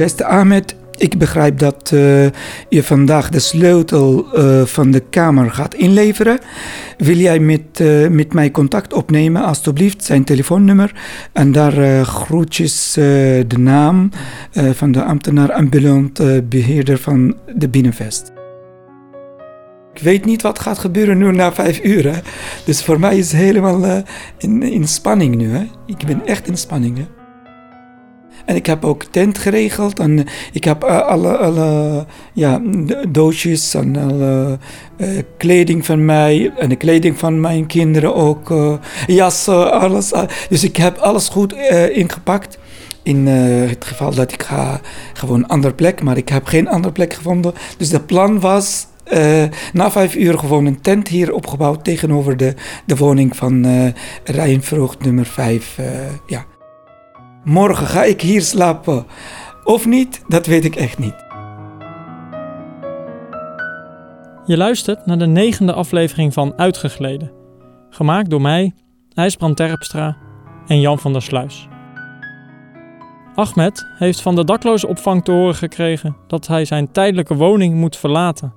Beste Ahmed, ik begrijp dat uh, je vandaag de sleutel uh, van de kamer gaat inleveren. Wil jij met, uh, met mij contact opnemen, alstublieft, zijn telefoonnummer. En daar groetjes de naam van de ambtenaar ambulant beheerder van de Binnenvest. Ik weet niet wat gaat gebeuren nu na vijf uur. Dus voor mij is het helemaal in, in spanning nu. Ik ben echt in spanning. Hè? En ik heb ook tent geregeld. En ik heb uh, alle, alle ja, doosjes en uh, kleding van mij. En de kleding van mijn kinderen ook. Uh, jassen, alles. Dus ik heb alles goed ingepakt. In het geval dat ik ga gewoon een andere plek. Maar ik heb geen andere plek gevonden. Dus de plan was na vijf uur gewoon een tent hier opgebouwd tegenover de, de woning van uh, nummer vijf. Uh, ja. Morgen ga ik hier slapen of niet, dat weet ik echt niet. Je luistert naar de negende aflevering van Uitgegleden. Gemaakt door mij, IJsbrand Terpstra en Jan van der Sluis. Ahmed heeft van de dakloze opvang te horen gekregen dat hij zijn tijdelijke woning moet verlaten.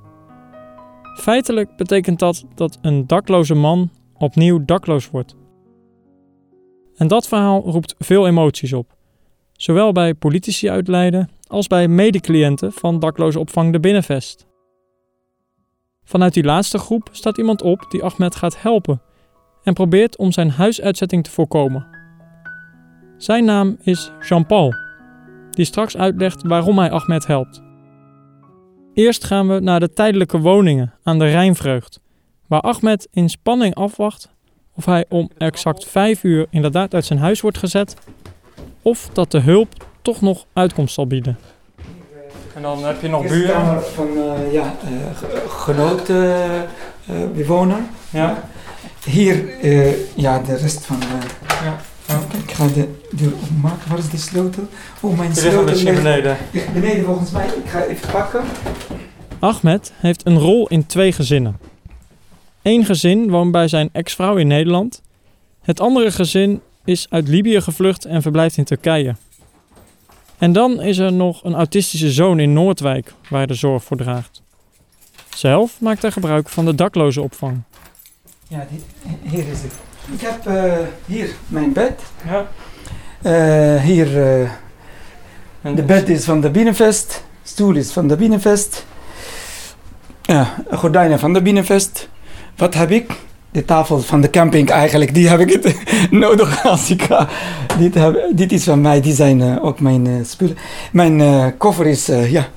Feitelijk betekent dat dat een dakloze man opnieuw dakloos wordt. En dat verhaal roept veel emoties op. Zowel bij politici uit Leiden als bij medecliënten van dakloze opvang de Binnenvest. Vanuit die laatste groep staat iemand op die Ahmed gaat helpen en probeert om zijn huisuitzetting te voorkomen. Zijn naam is Jean-Paul, die straks uitlegt waarom hij Ahmed helpt. Eerst gaan we naar de tijdelijke woningen aan de Rijnvreugd, waar Ahmed in spanning afwacht of hij om exact vijf uur inderdaad uit zijn huis wordt gezet, of dat de hulp toch nog uitkomst zal bieden. En dan heb je nog buren. van uh, ja, uh, genoten uh, bewoner. Ja. Hier, ja, de rest van. ja. Ik ga de deur opmaken. Waar is de sleutel? Oh, mijn sleutel ligt beneden. beneden volgens mij. Ik ga even pakken. Ahmed heeft een rol in twee gezinnen. Eén gezin woont bij zijn ex-vrouw in Nederland. Het andere gezin is uit Libië gevlucht en verblijft in Turkije. En dan is er nog een autistische zoon in Noordwijk waar hij de zorg voor draagt. Zelf maakt hij gebruik van de dakloze opvang. Ja, hier is het. Ik heb uh, hier mijn bed. Ja. Uh, hier, uh, de bed is van de Binnenvest. Stoel is van de Binnenvest. Ja, gordijnen van de Binnenvest. Wat heb ik? De tafel van de camping eigenlijk, die heb ik het nodig als ik ga. Dit, heb, dit is van mij, die zijn uh, ook mijn uh, spullen. Mijn uh, koffer is, ja,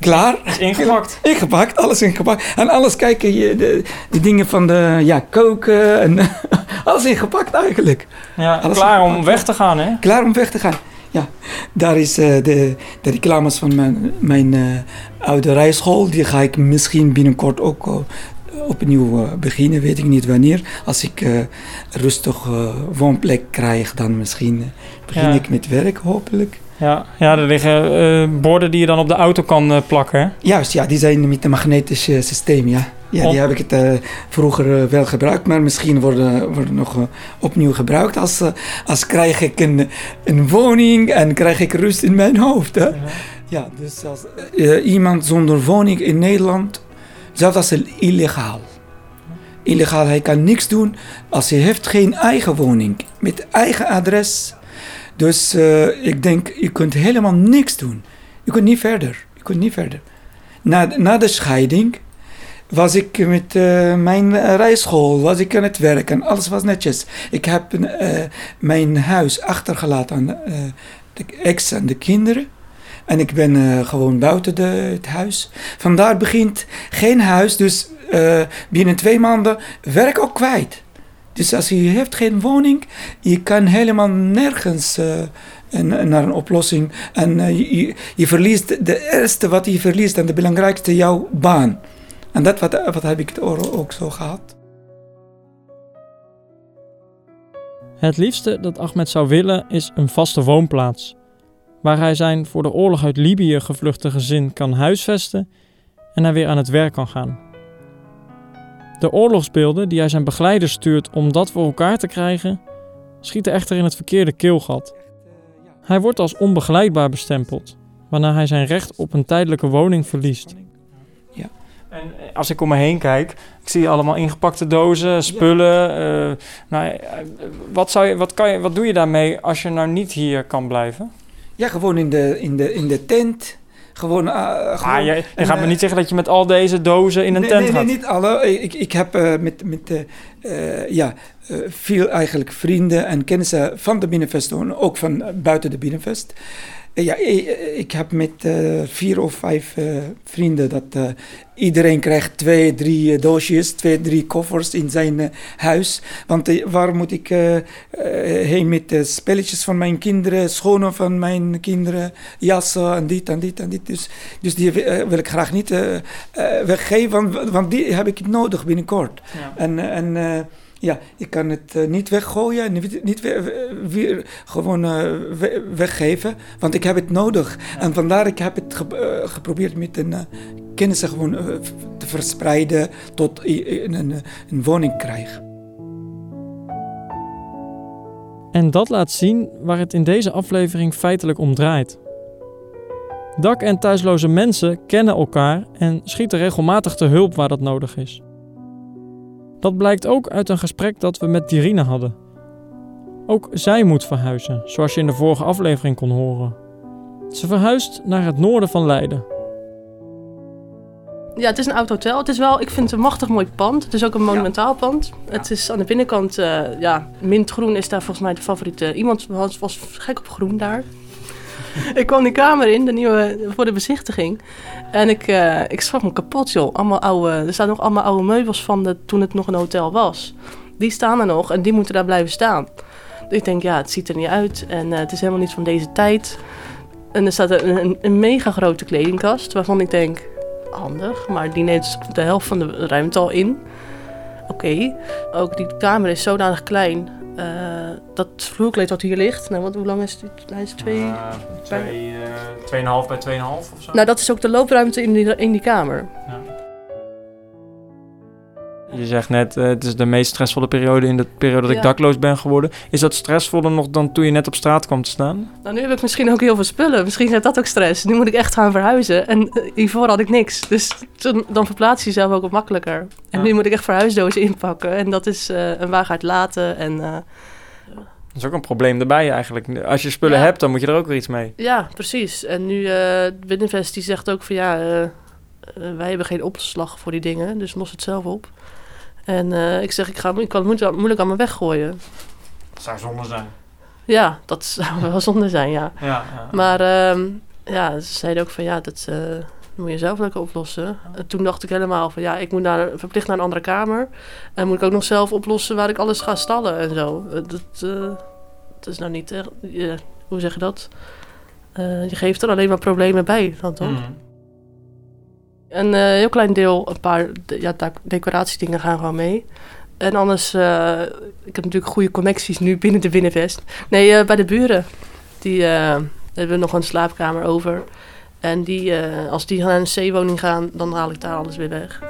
klaar. Is ingepakt. ingepakt, alles ingepakt. En alles kijken, je, de, de dingen van de, ja, koken en alles ingepakt eigenlijk. Ja, klaar om weg te gaan hè? Klaar om weg te gaan. Ja, daar is de, de reclames van mijn, mijn oude rijschool. Die ga ik misschien binnenkort ook opnieuw uh, beginnen, weet ik niet wanneer. Als ik uh, rustig uh, woonplek krijg, dan misschien begin ja. ik met werk, hopelijk. Ja, ja er liggen borden die je dan op de auto kan plakken, hè? Juist, ja, die zijn met een magnetisch systeem, ja. Ja, die heb ik het vroeger wel gebruikt, maar misschien worden, worden nog opnieuw gebruikt als, als krijg ik een, een woning en krijg ik rust in mijn hoofd. Hè? Ja. ja dus als iemand zonder woning in Nederland Zelfs als illegaal. Illegaal, hij kan niks doen als hij heeft geen eigen woning met eigen adres. Dus uh, ik denk, je kunt helemaal niks doen. Je kunt niet verder. Je kunt niet verder. Na, na de scheiding was ik met uh, mijn rijschool, was ik aan het werken. Alles was netjes. Ik heb uh, mijn huis achtergelaten aan de ex en de kinderen. En ik ben uh, gewoon buiten de, het huis. Vandaar begint geen huis, dus uh, binnen twee maanden werk ook kwijt. Dus als je heeft geen woning, je kan helemaal nergens en, naar een oplossing. En je, je, verliest de eerste wat je verliest en de belangrijkste, jouw baan. En dat wat, wat heb ik ook zo gehad. Het liefste dat Ahmed zou willen is een vaste woonplaats waar hij zijn voor de oorlog uit Libië gevluchte gezin kan huisvesten en hij weer aan het werk kan gaan. De oorlogsbeelden die hij zijn begeleider stuurt om dat voor elkaar te krijgen, schieten echter in het verkeerde keelgat. Hij wordt als onbegeleidbaar bestempeld, waarna hij zijn recht op een tijdelijke woning verliest. Ja. En eh, als ik om me heen kijk, ik zie allemaal ingepakte dozen, spullen. eh, nou, eh, wat, zou je, wat, kan je, wat doe je daarmee als je nou niet hier kan blijven? Ja, gewoon in de, in de, in de tent. Gewoon, gewoon Ah, je, je en, gaat me eh, niet zeggen dat je met al deze dozen in een nee, tent nee, gaat. nee, niet alle. Ik, ik heb eh, met, met eh, ja, veel eigenlijk vrienden en kennissen van de Binnenvest ook van buiten de Binnenvest. Eh, ja, ik, ik heb met eh, vier of vijf eh, vrienden dat eh, iedereen krijgt twee, drie eh, doosjes, twee, drie koffers in zijn eh, huis. Want eh, waar moet ik eh, eh, heen met spelletjes van mijn kinderen, schoenen van mijn kinderen, jassen en dit en dit en dit. Dus, dus die eh, wil ik graag niet eh, eh, weggeven, want, want die heb ik nodig binnenkort. Ja. En, eh, en eh, ja, ik kan het eh, niet weggooien, en niet, niet weer, weer gewoon eh, we- weggeven, want ik heb het nodig. En vandaar ik heb het ge- eh, geprobeerd met een uh, kennissen gewoon te verspreiden tot een, een, een woning krijg. En dat laat zien waar het in deze aflevering feitelijk om draait. Dak- en thuisloze mensen kennen elkaar en schieten regelmatig te hulp waar dat nodig is. Dat blijkt ook uit een gesprek dat we met Dirine hadden. Ook zij moet verhuizen, zoals je in de vorige aflevering kon horen. Ze verhuist naar het noorden van Leiden. Ja, het is een oud hotel. Het is wel, ik vind het een machtig mooi pand. Het is ook een monumentaal pand. Het is aan de binnenkant, eh, ja, mintgroen is daar volgens mij de favoriete. Iemand was, was gek op groen daar. ik kwam die kamer in, de nieuwe, voor de bezichtiging. En ik, eh, ik schrok me kapot, joh. Allemaal oude, er staan nog allemaal oude meubels van toen het nog een hotel was. Die staan er nog en die moeten daar blijven staan. Dus ik denk, ja, het ziet er niet uit en eh, het is helemaal niet van deze tijd. En er staat een, een, een mega grote kledingkast waarvan ik denk, handig, maar die neemt de helft van de ruimte al in. Oké, ook die kamer is zodanig klein. Eh, dat vloerkleed wat hier ligt, nou, wat, hoe lang is het? Hij is twee... Uh, twee, uh, 2,5 bij 2,5 of zo. Nou, dat is ook de loopruimte in die, in die kamer. Ja. Je zegt net, uh, het is de meest stressvolle periode in de periode dat Ja. ik dakloos ben geworden. Is dat stressvoller nog dan toen je net op straat kwam te staan? Nou, nu heb ik misschien ook heel veel spullen. Misschien is dat ook stress. Nu moet ik echt gaan verhuizen. En uh, hiervoor had ik niks. Dus toen, dan verplaats je jezelf ook wat makkelijker. En Ja. nu moet ik echt verhuisdozen inpakken. En dat is uh, een waagheid laten. En Dat is ook een probleem erbij eigenlijk. Als je spullen Ja. hebt, dan moet je er ook weer iets mee. ja, precies. En nu, uh, Binnenvest die zegt ook van ja, uh, uh, wij hebben geen opslag voor die dingen. Dus los het zelf op. En uh, ik zeg, ik, ga, ik kan het moeilijk, aan me weggooien. Dat zou zonde zijn. Ja, dat zou wel zonde zijn, ja. Ja, ja. Maar uh, ja, ze zeiden ook van ja, dat uh, moet je zelf lekker oplossen. En toen dacht ik helemaal van ja, ik moet naar, verplicht naar een andere kamer. En moet ik ook nog zelf oplossen waar ik alles ga stallen en zo. Uh, dat, uh, dat is nou niet echt, hoe zeg je dat? Je geeft er alleen maar problemen bij, dan toch? Mm. Een uh, heel klein deel, een paar ja, decoratiedingen gaan gewoon mee. En anders, uh, ik heb natuurlijk goede connecties nu binnen de Binnenvest. Nee, uh, bij de buren. Die uh, hebben nog een slaapkamer over. En die, als die naar een C-woning gaan, dan haal ik daar alles weer weg.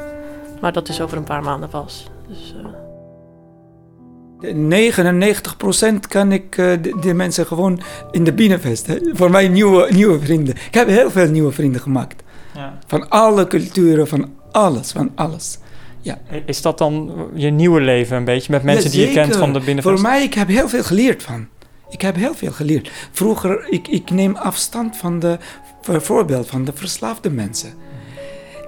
Maar dat is over een paar maanden pas. Dus, 99% kan ik de, mensen gewoon in de binnenvest. Voor mijn nieuwe, nieuwe vrienden. Ik heb heel veel nieuwe vrienden gemaakt. Ja. Van alle culturen, van alles, van alles. Ja. Is dat dan je nieuwe leven een beetje met mensen ja, die je kent van de binnenvest? Voor mij, ik heb heel veel geleerd van. Ik heb heel veel geleerd. Vroeger, ik, ik neem afstand van de, bijvoorbeeld van de verslaafde mensen.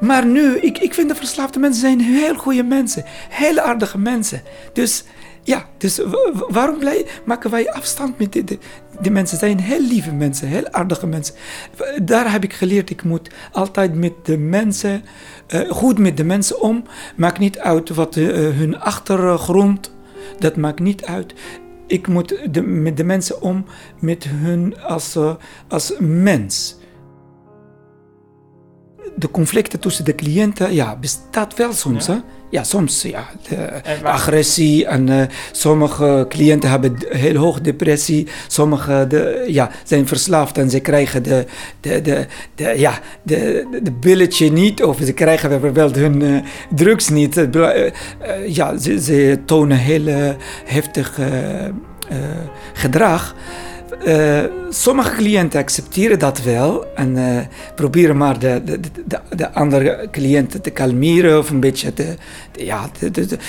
Maar nu, ik, ik vind de verslaafde mensen zijn heel goede mensen. Heel aardige mensen. Dus ja, dus waarom blij, maken wij afstand met die, die, mensen? zijn heel lieve mensen, heel aardige mensen. Daar heb ik geleerd, ik moet altijd met de mensen, uh, goed met de mensen om. Maakt niet uit wat uh, hun achtergrond, dat maakt niet uit. Ik moet de, met de mensen om met hun als, uh, als mens. De conflicten tussen de cliënten, ja, bestaat wel soms, ja. hè? Ja, soms, ja. De en agressie en uh, sommige cliënten hebben heel hoog depressie. Sommige de, ja, zijn verslaafd en ze krijgen de, de, de, de, ja, de, de billetje niet. Of ze krijgen bijvoorbeeld hun uh, drugs niet. Uh, ja, ze, ze, tonen heel heftig gedrag. Uh, sommige cliënten accepteren dat wel en uh, proberen maar de, de, de, de, andere cliënten te kalmeren of een beetje te, ja,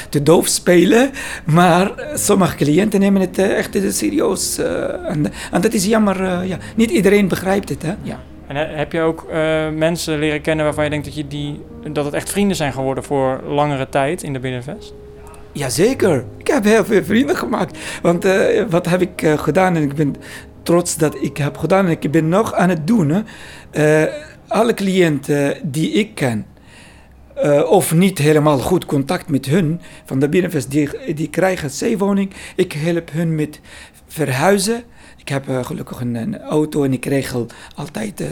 te, doof spelen. Maar sommige cliënten nemen het echt serieus. En, en, dat is jammer. ja. Niet iedereen begrijpt het. Hè? Ja. En heb je ook mensen leren kennen waarvan je denkt dat, je die, dat het echt vrienden zijn geworden voor langere tijd in de Binnenvest? Jazeker, ik heb heel veel vrienden gemaakt. Want uh, wat heb ik uh, gedaan en ik ben trots dat ik heb gedaan en ik ben nog aan het doen. Uh, alle cliënten die ik ken, of niet helemaal goed contact met hun van de Binnenvest, die, die krijgen zeewoning. Ik help hun met verhuizen. Ik heb gelukkig een, een, auto en ik regel altijd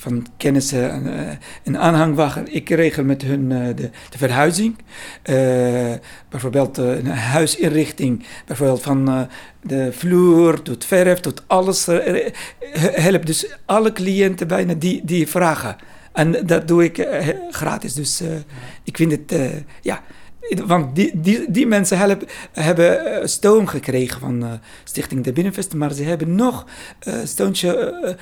van kennissen een, eh, een aanhangwagen. Ik regel met hun uh, de, de, verhuizing. Uh, bijvoorbeeld een huisinrichting. Bijvoorbeeld van de vloer tot verf tot alles. help dus alle cliënten bijna die, die vragen. En dat doe ik gratis. Dus ik vind het, ja want die, die, die mensen helpen, hebben uh, steun gekregen van uh, Stichting De Binnenvest, maar ze hebben nog een uh, steuntje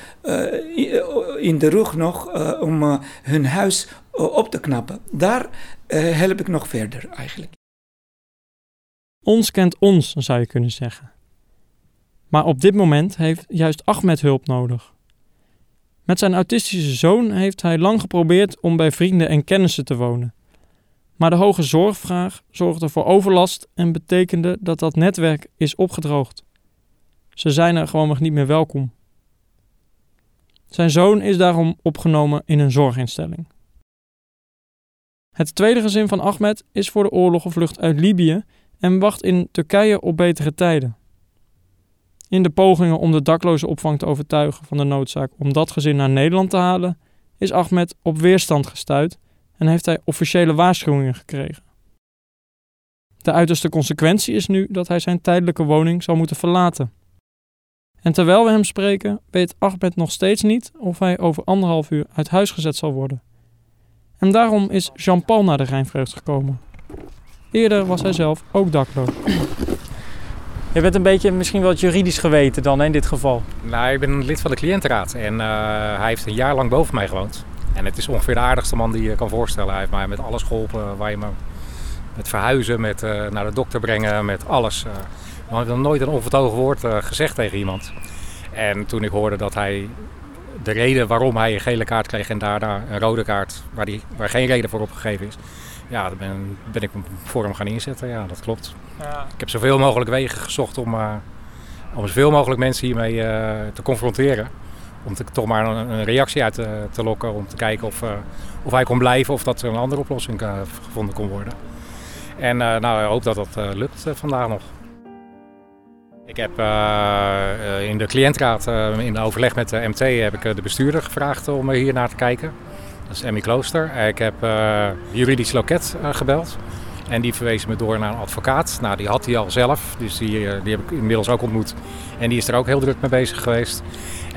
in de rug nog om hun huis op te knappen. Daar help ik nog verder eigenlijk. Ons kent ons, zou je kunnen zeggen. Maar op dit moment heeft juist Ahmed hulp nodig. Met zijn autistische zoon heeft hij lang geprobeerd om bij vrienden en kennissen te wonen. Maar de hoge zorgvraag zorgde voor overlast en betekende dat dat netwerk is opgedroogd. Ze zijn er gewoon nog niet meer welkom. Zijn zoon is daarom opgenomen in een zorginstelling. Het tweede gezin van Ahmed is voor de oorlog gevlucht uit Libië en wacht in Turkije op betere tijden. In de pogingen om de dakloze opvang te overtuigen van de noodzaak om dat gezin naar Nederland te halen, is Ahmed op weerstand gestuurd en heeft hij officiële waarschuwingen gekregen. De uiterste consequentie is nu dat hij zijn tijdelijke woning zal moeten verlaten. En terwijl we hem spreken, weet Ahmed nog steeds niet of hij over anderhalf uur uit huis gezet zal worden. En daarom is Jean-Paul naar de Rijnvreugd gekomen. Eerder was hij zelf ook dakloos. Je bent een beetje misschien wel het juridisch geweten dan in dit geval. Nou, ik ben lid van de cliëntenraad en uh, hij heeft een jaar lang boven mij gewoond. En het is ongeveer de aardigste man die je kan voorstellen. Hij heeft mij met alles geholpen. Waar je me met verhuizen, met uh, naar de dokter brengen, met alles. Uh, maar ik heb nog nooit een onvertogen woord uh, gezegd tegen iemand. En toen ik hoorde dat hij de reden waarom hij een gele kaart kreeg en daarna een rode kaart, waar, die, waar geen reden voor opgegeven is, ja, dan ben, ben ik voor hem gaan inzetten. Ja, dat klopt. Ja. Ik heb zoveel mogelijk wegen gezocht om, om zoveel mogelijk mensen hiermee te confronteren om te, toch maar een, reactie uit te, lokken. Om te kijken of, uh, of hij kon blijven of dat er een andere oplossing uh, gevonden kon worden. En uh, nou, ik hoop dat dat lukt vandaag nog. Ik heb in de cliëntraad, in de overleg met de MT, heb ik de bestuurder gevraagd om hier naar te kijken. Dat is Emmy Klooster. Ik heb juridisch loket gebeld. En die verwees me door naar een advocaat. Nou, die had hij al zelf, dus die, die heb ik inmiddels ook ontmoet. En die is er ook heel druk mee bezig geweest.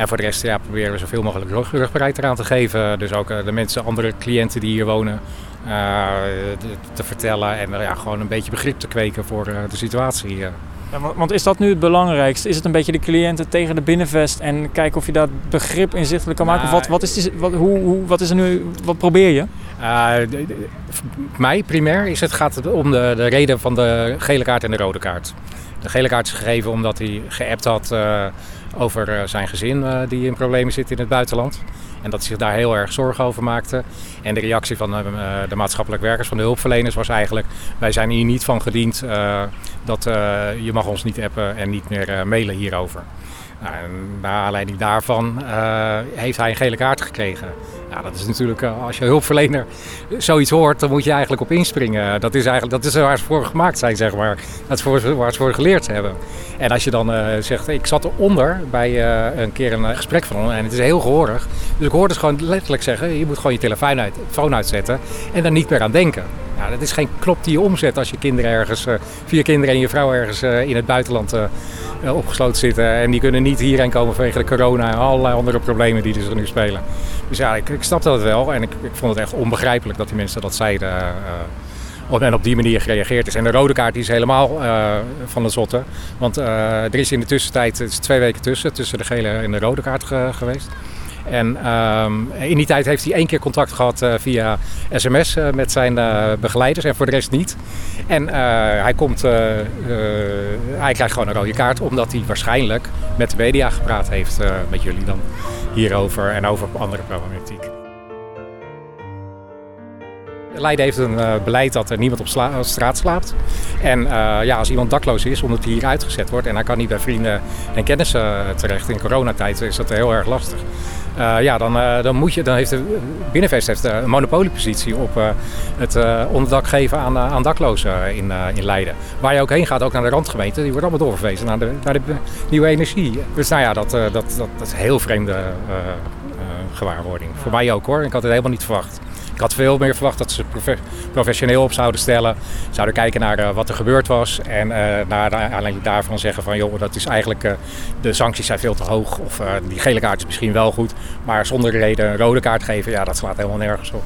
En voor de rest ja, proberen we zoveel mogelijk rug, rugbaarheid eraan te geven. Dus ook uh, de mensen, andere cliënten die hier wonen, uh, te vertellen. En uh, ja, gewoon een beetje begrip te kweken voor de situatie. Ja, want is dat nu het belangrijkste? Is het een beetje de cliënten tegen de binnenvest en kijken of je dat begrip inzichtelijk kan maken? Nou, wat, wat, is die, wat, hoe, hoe, wat is er nu, wat probeer je? Uh, mij primair is het, gaat het om de, de reden van de gele kaart en de rode kaart. De gele kaart is gegeven omdat hij geappt had uh, over uh, zijn gezin uh, die in problemen zit in het buitenland. En dat hij zich daar heel erg zorgen over maakte. En de reactie van de maatschappelijk werkers, van de hulpverleners, was eigenlijk: wij zijn hier niet van gediend dat je mag ons niet appen en niet meer mailen hierover. Nou, en naar aanleiding daarvan heeft hij een gele kaart gekregen. Ja, dat is natuurlijk, eh, als je hulpverlener zoiets hoort, dan moet je eigenlijk op inspringen. Dat is eigenlijk dat is waar ze voor gemaakt zijn, zeg maar. Dat is voor, waar ze voor geleerd hebben. En als je dan uh, zegt, ik zat eronder bij uh, een keer een gesprek van en het is heel gehoorig. Dus ik hoorde ze gewoon letterlijk zeggen, je moet gewoon je telefoon, uit, telefoon uitzetten en daar niet meer aan denken. Ja, dat is geen knop die je omzet als je kinderen ergens, vier kinderen en je vrouw ergens in het buitenland opgesloten zitten. En die kunnen niet hierheen komen vanwege de corona en allerlei andere problemen die er nu spelen. Dus ja, ik, ik snapte dat wel en ik, ik, vond het echt onbegrijpelijk dat die mensen dat zeiden. En op die manier gereageerd is. En de rode kaart is helemaal van de zotte. Want er is in de tussentijd, het is twee weken tussen, tussen de gele en de rode kaart geweest. En ehm, in die tijd heeft hij één keer contact gehad uh, via sms uh, met zijn uh, begeleiders en voor de rest niet. En hij, komt, hij krijgt gewoon een rode kaart omdat hij waarschijnlijk met de media gepraat heeft met jullie dan hierover en over andere problematiek. Leiden heeft een beleid dat er niemand op straat slaapt. En ja, als iemand dakloos is, omdat hij hier uitgezet wordt en hij kan niet bij vrienden en kennissen terecht in coronatijd, is dat heel erg lastig. Uh, ja, dan, dan, moet je, dan heeft de Binnenvest heeft een monopoliepositie op het onderdak geven aan, aan daklozen in, in Leiden. Waar je ook heen gaat, ook naar de randgemeente, die wordt allemaal doorverwezen naar de, naar de nieuwe energie. Dus nou ja, dat, dat, dat, dat is een heel vreemde gewaarwording. Voor mij ook hoor, ik had het helemaal niet verwacht. Ik had veel meer verwacht dat ze professioneel op zouden stellen. Zouden kijken naar uh, wat er gebeurd was. En uh, naar aanleiding daarvan zeggen van joh, dat is eigenlijk uh, de sancties zijn veel te hoog. Of die gele kaart is misschien wel goed. Maar zonder reden een rode kaart geven, ja, dat slaat helemaal nergens op.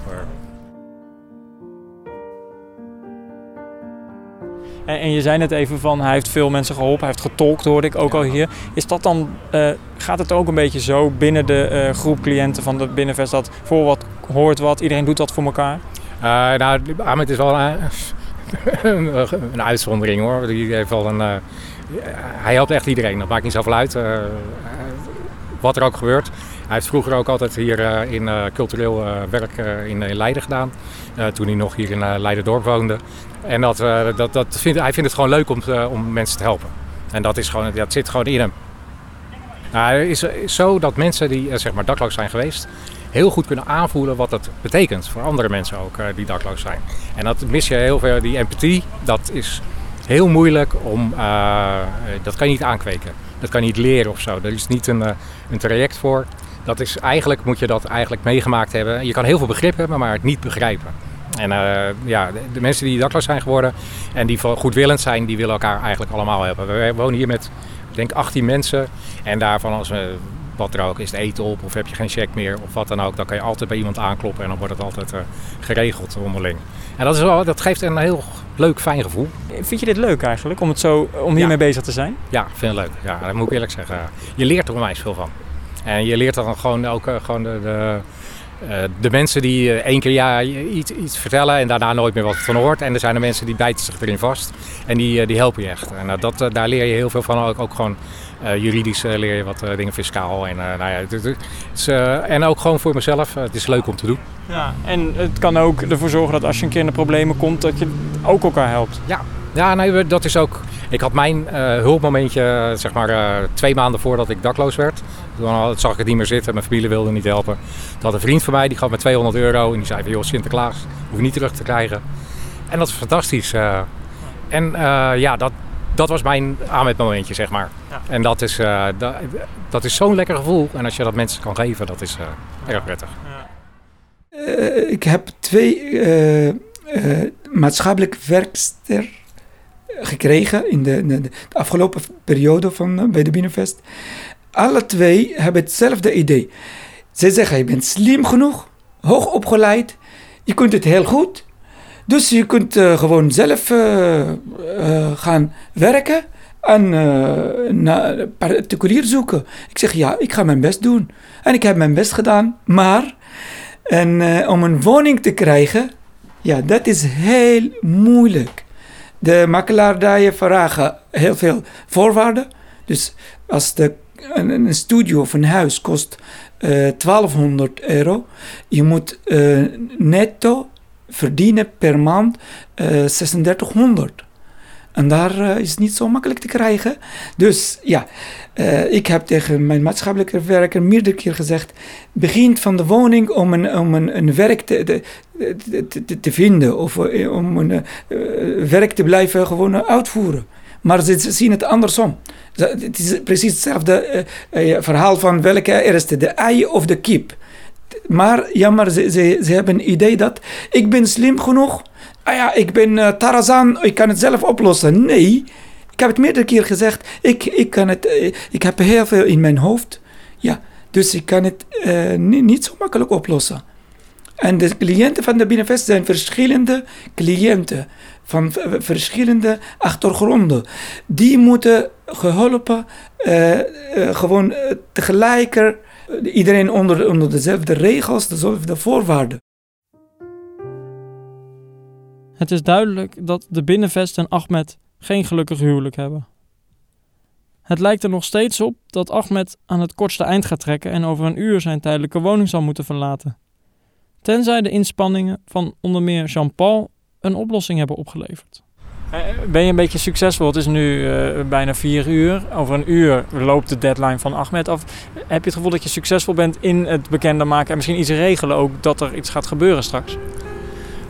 En, en, je zei net even van hij heeft veel mensen geholpen, hij heeft getolkt hoorde ik ook al hier. Is dat dan, uh, gaat het ook een beetje zo binnen de uh, groep cliënten van de Binnenvest dat voor wat hoort wat, iedereen doet dat voor elkaar? Uh, nou, Ahmed is wel een, een, uitzondering hoor. Die heeft wel een, hij helpt echt iedereen, dat maakt niet zoveel uit wat er ook gebeurt. Hij heeft vroeger ook altijd hier in cultureel werk in, Leiden gedaan. toen hij nog hier in Leiden-dorp woonde. En dat, dat, dat vindt, hij vindt het gewoon leuk om, om mensen te helpen. En dat, is gewoon, dat zit gewoon in hem. Nou, het is, zo dat mensen die zeg maar dakloos zijn geweest, heel goed kunnen aanvoelen wat dat betekent voor andere mensen ook die dakloos zijn. En dat mis je heel veel, die empathie, dat is heel moeilijk om, dat kan je niet aankweken. Dat kan je niet leren of zo. Er is niet een, een traject voor. Dat is eigenlijk, moet je dat eigenlijk meegemaakt hebben. Je kan heel veel begrip hebben, maar het niet begrijpen. En uh, ja, de, mensen die dakloos zijn geworden en die goedwillend zijn, die willen elkaar eigenlijk allemaal helpen. We wonen hier met, ik denk, 18 mensen. En daarvan, als we wat er ook is, het eten op of heb je geen check meer of wat dan ook, dan kan je altijd bij iemand aankloppen en dan wordt het altijd uh, geregeld onderling. En dat, is wel, dat geeft een heel leuk, fijn gevoel. Vind je dit leuk eigenlijk, om, het zo, om hiermee bezig te zijn? Ja, vind ik leuk. Ja, dat moet ik eerlijk zeggen. Je leert er onwijs veel van. En je leert dan gewoon ook gewoon de, de uh, de mensen die uh, één keer ja, iets, iets, vertellen en daarna nooit meer wat van hoort. En er zijn er mensen die bijten zich erin vast en die, uh, die helpen je echt. En dat, daar leer je heel veel van. Ook, ook gewoon juridisch leer je wat dingen fiscaal. En, nou ja, het, het is, en ook gewoon voor mezelf. het is leuk om te doen. Ja, en het kan ook ervoor zorgen dat als je een keer in de problemen komt, dat je ook elkaar helpt. Ja, ja nee, dat is ook. Ik had mijn hulpmomentje zeg maar twee maanden voordat ik dakloos werd. Toen zag ik het niet meer zitten. Mijn familie wilde niet helpen. Toen had een vriend van mij, die gaf me 200 euro. En die zei van, joh, Sinterklaas, hoef je niet terug te krijgen. En dat is fantastisch. Uh, en uh, ja, dat, dat was mijn momentje, zeg maar. Ja. En dat is, uh, dat, dat is zo'n lekker gevoel. En als je dat mensen kan geven, dat is erg prettig. Ja. ik heb twee maatschappelijk werkster gekregen in de, afgelopen periode van, bij de Binnenvest alle twee hebben hetzelfde idee. Ze zeggen, je bent slim genoeg, hoog opgeleid, je kunt het heel goed. Dus je kunt uh, gewoon zelf uh, gaan werken en naar particulier zoeken. Ik zeg, ja, ik ga mijn best doen. En ik heb mijn best gedaan, maar en, om een woning te krijgen, ja, dat is heel moeilijk. De makelaar daar je vragen heel veel voorwaarden. Dus als de een, studio of een huis kost uh, eh, 1200 euro. Je moet uh, netto verdienen per maand uh, eh, 3600. En daar is het niet zo makkelijk te krijgen. Dus ja, ik heb tegen mijn maatschappelijke werker meerdere keer gezegd: begin van de woning om een, om een, een werk te, te, te, te vinden of om een werk te blijven gewoon uitvoeren. Maar ze zien het andersom. Het is precies hetzelfde verhaal van welke eerste, de ei of de kip. Maar jammer, ze, ze, ze hebben een idee dat ik ben slim genoeg. Ah ja, ik ben uh, Tarzan, ik kan het zelf oplossen. Nee, ik heb het meerdere keer gezegd. Ik, ik, kan het, uh, ik heb heel veel in mijn hoofd. Ja, dus ik kan het niet, niet zo makkelijk oplossen. En de cliënten van de Binnenvest zijn verschillende cliënten van verschillende achtergronden. Die moeten geholpen, uh, gewoon tegelijker, iedereen onder, onder dezelfde regels, dezelfde voorwaarden. Het is duidelijk dat de Binnenvest en Ahmed geen gelukkig huwelijk hebben. Het lijkt er nog steeds op dat Ahmed aan het kortste eind gaat trekken en over een uur zijn tijdelijke woning zal moeten verlaten. Tenzij de inspanningen van onder meer Jean-Paul een oplossing hebben opgeleverd. Eh, ben je een beetje succesvol? Het is nu uh, bijna vier uur. Over een uur loopt de deadline van Ahmed af. Heb je het gevoel dat je succesvol bent in het bekender maken en misschien iets regelen ook dat er iets gaat gebeuren straks?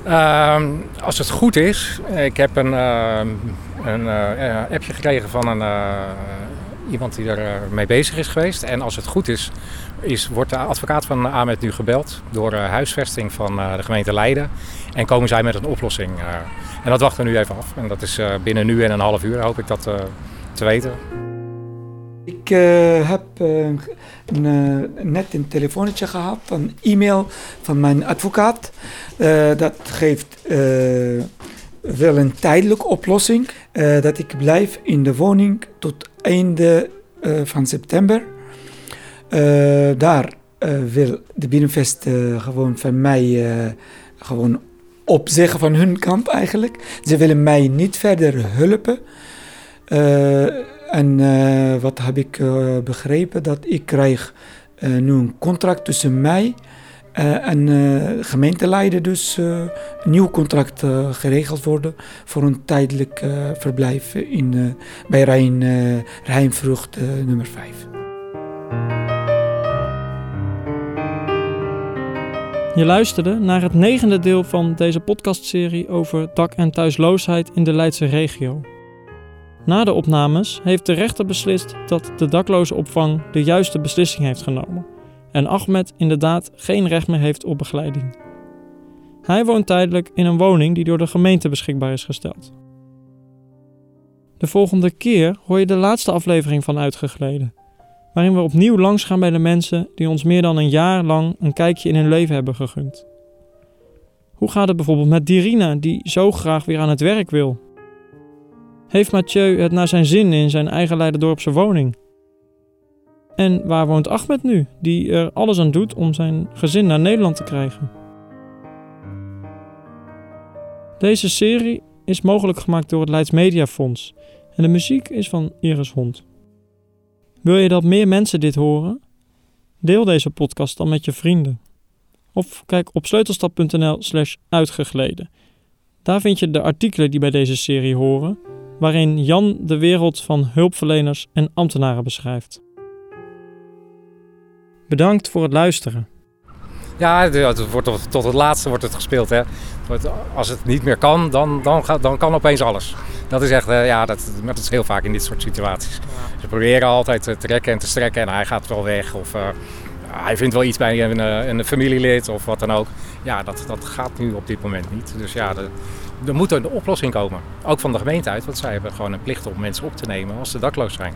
Uh, als het goed is, ik heb een, uh, een appje gekregen van een, iemand die er mee bezig is geweest. En als het goed is, is wordt de advocaat van Ahmed nu gebeld door huisvesting van de gemeente Leiden. En komen zij met een oplossing. En dat wachten we nu even af. En dat is binnen nu en een half uur hoop ik dat te weten. Ik uh, heb uh, een, uh, net een telefoontje gehad, een e-mail van mijn advocaat. dat geeft wel een tijdelijke oplossing. dat ik blijf in de woning tot einde van september. daar wil de Binnenvest gewoon van mij gewoon opzeggen van hun kant eigenlijk. Ze willen mij niet verder helpen. En uh, wat heb ik uh, begrepen? Dat ik krijg uh, nu een contract tussen mij en gemeenteleider. Dus een nieuw contract geregeld worden voor een tijdelijk verblijf in, bij Rijn, Rijnvrucht nummer 5. Je luisterde naar het negende deel van deze podcastserie over dak- en thuisloosheid in de Leidse regio. Na de opnames heeft de rechter beslist dat de dakloze opvang de juiste beslissing heeft genomen en Ahmed inderdaad geen recht meer heeft op begeleiding. Hij woont tijdelijk in een woning die door de gemeente beschikbaar is gesteld. De volgende keer hoor je de laatste aflevering van Uitgegleden, waarin we opnieuw langsgaan bij de mensen die ons meer dan een jaar lang een kijkje in hun leven hebben gegund. Hoe gaat het bijvoorbeeld met Dirina, die zo graag weer aan het werk wil? Heeft Mathieu het naar zijn zin in zijn eigen Leiderdorpse woning? En waar woont Ahmed nu, die er alles aan doet om zijn gezin naar Nederland te krijgen? Deze serie is mogelijk gemaakt door het Leids Media Fonds en de muziek is van Iris Hond. Wil je dat meer mensen dit horen? Deel deze podcast dan met je vrienden. Of kijk op sleutelstap.nl/slash uitgegleden. Daar vind je de artikelen die bij deze serie horen waarin Jan de wereld van hulpverleners en ambtenaren beschrijft. Bedankt voor het luisteren. Ja, het wordt tot, tot het laatste wordt het gespeeld. Hè. Als het niet meer kan, dan, dan, gaat, dan kan opeens alles. Dat is echt, eh, ja, dat, dat is heel vaak in dit soort situaties. Ze proberen altijd te trekken en te strekken en hij gaat wel weg. Of uh, hij vindt wel iets bij een, eh, een familielid of wat dan ook. Ja, dat, dat gaat nu op dit moment niet. Dus ja, de, er moet een oplossing komen. Ook van de gemeente uit, want zij hebben gewoon een plicht om mensen op te nemen als ze dakloos zijn.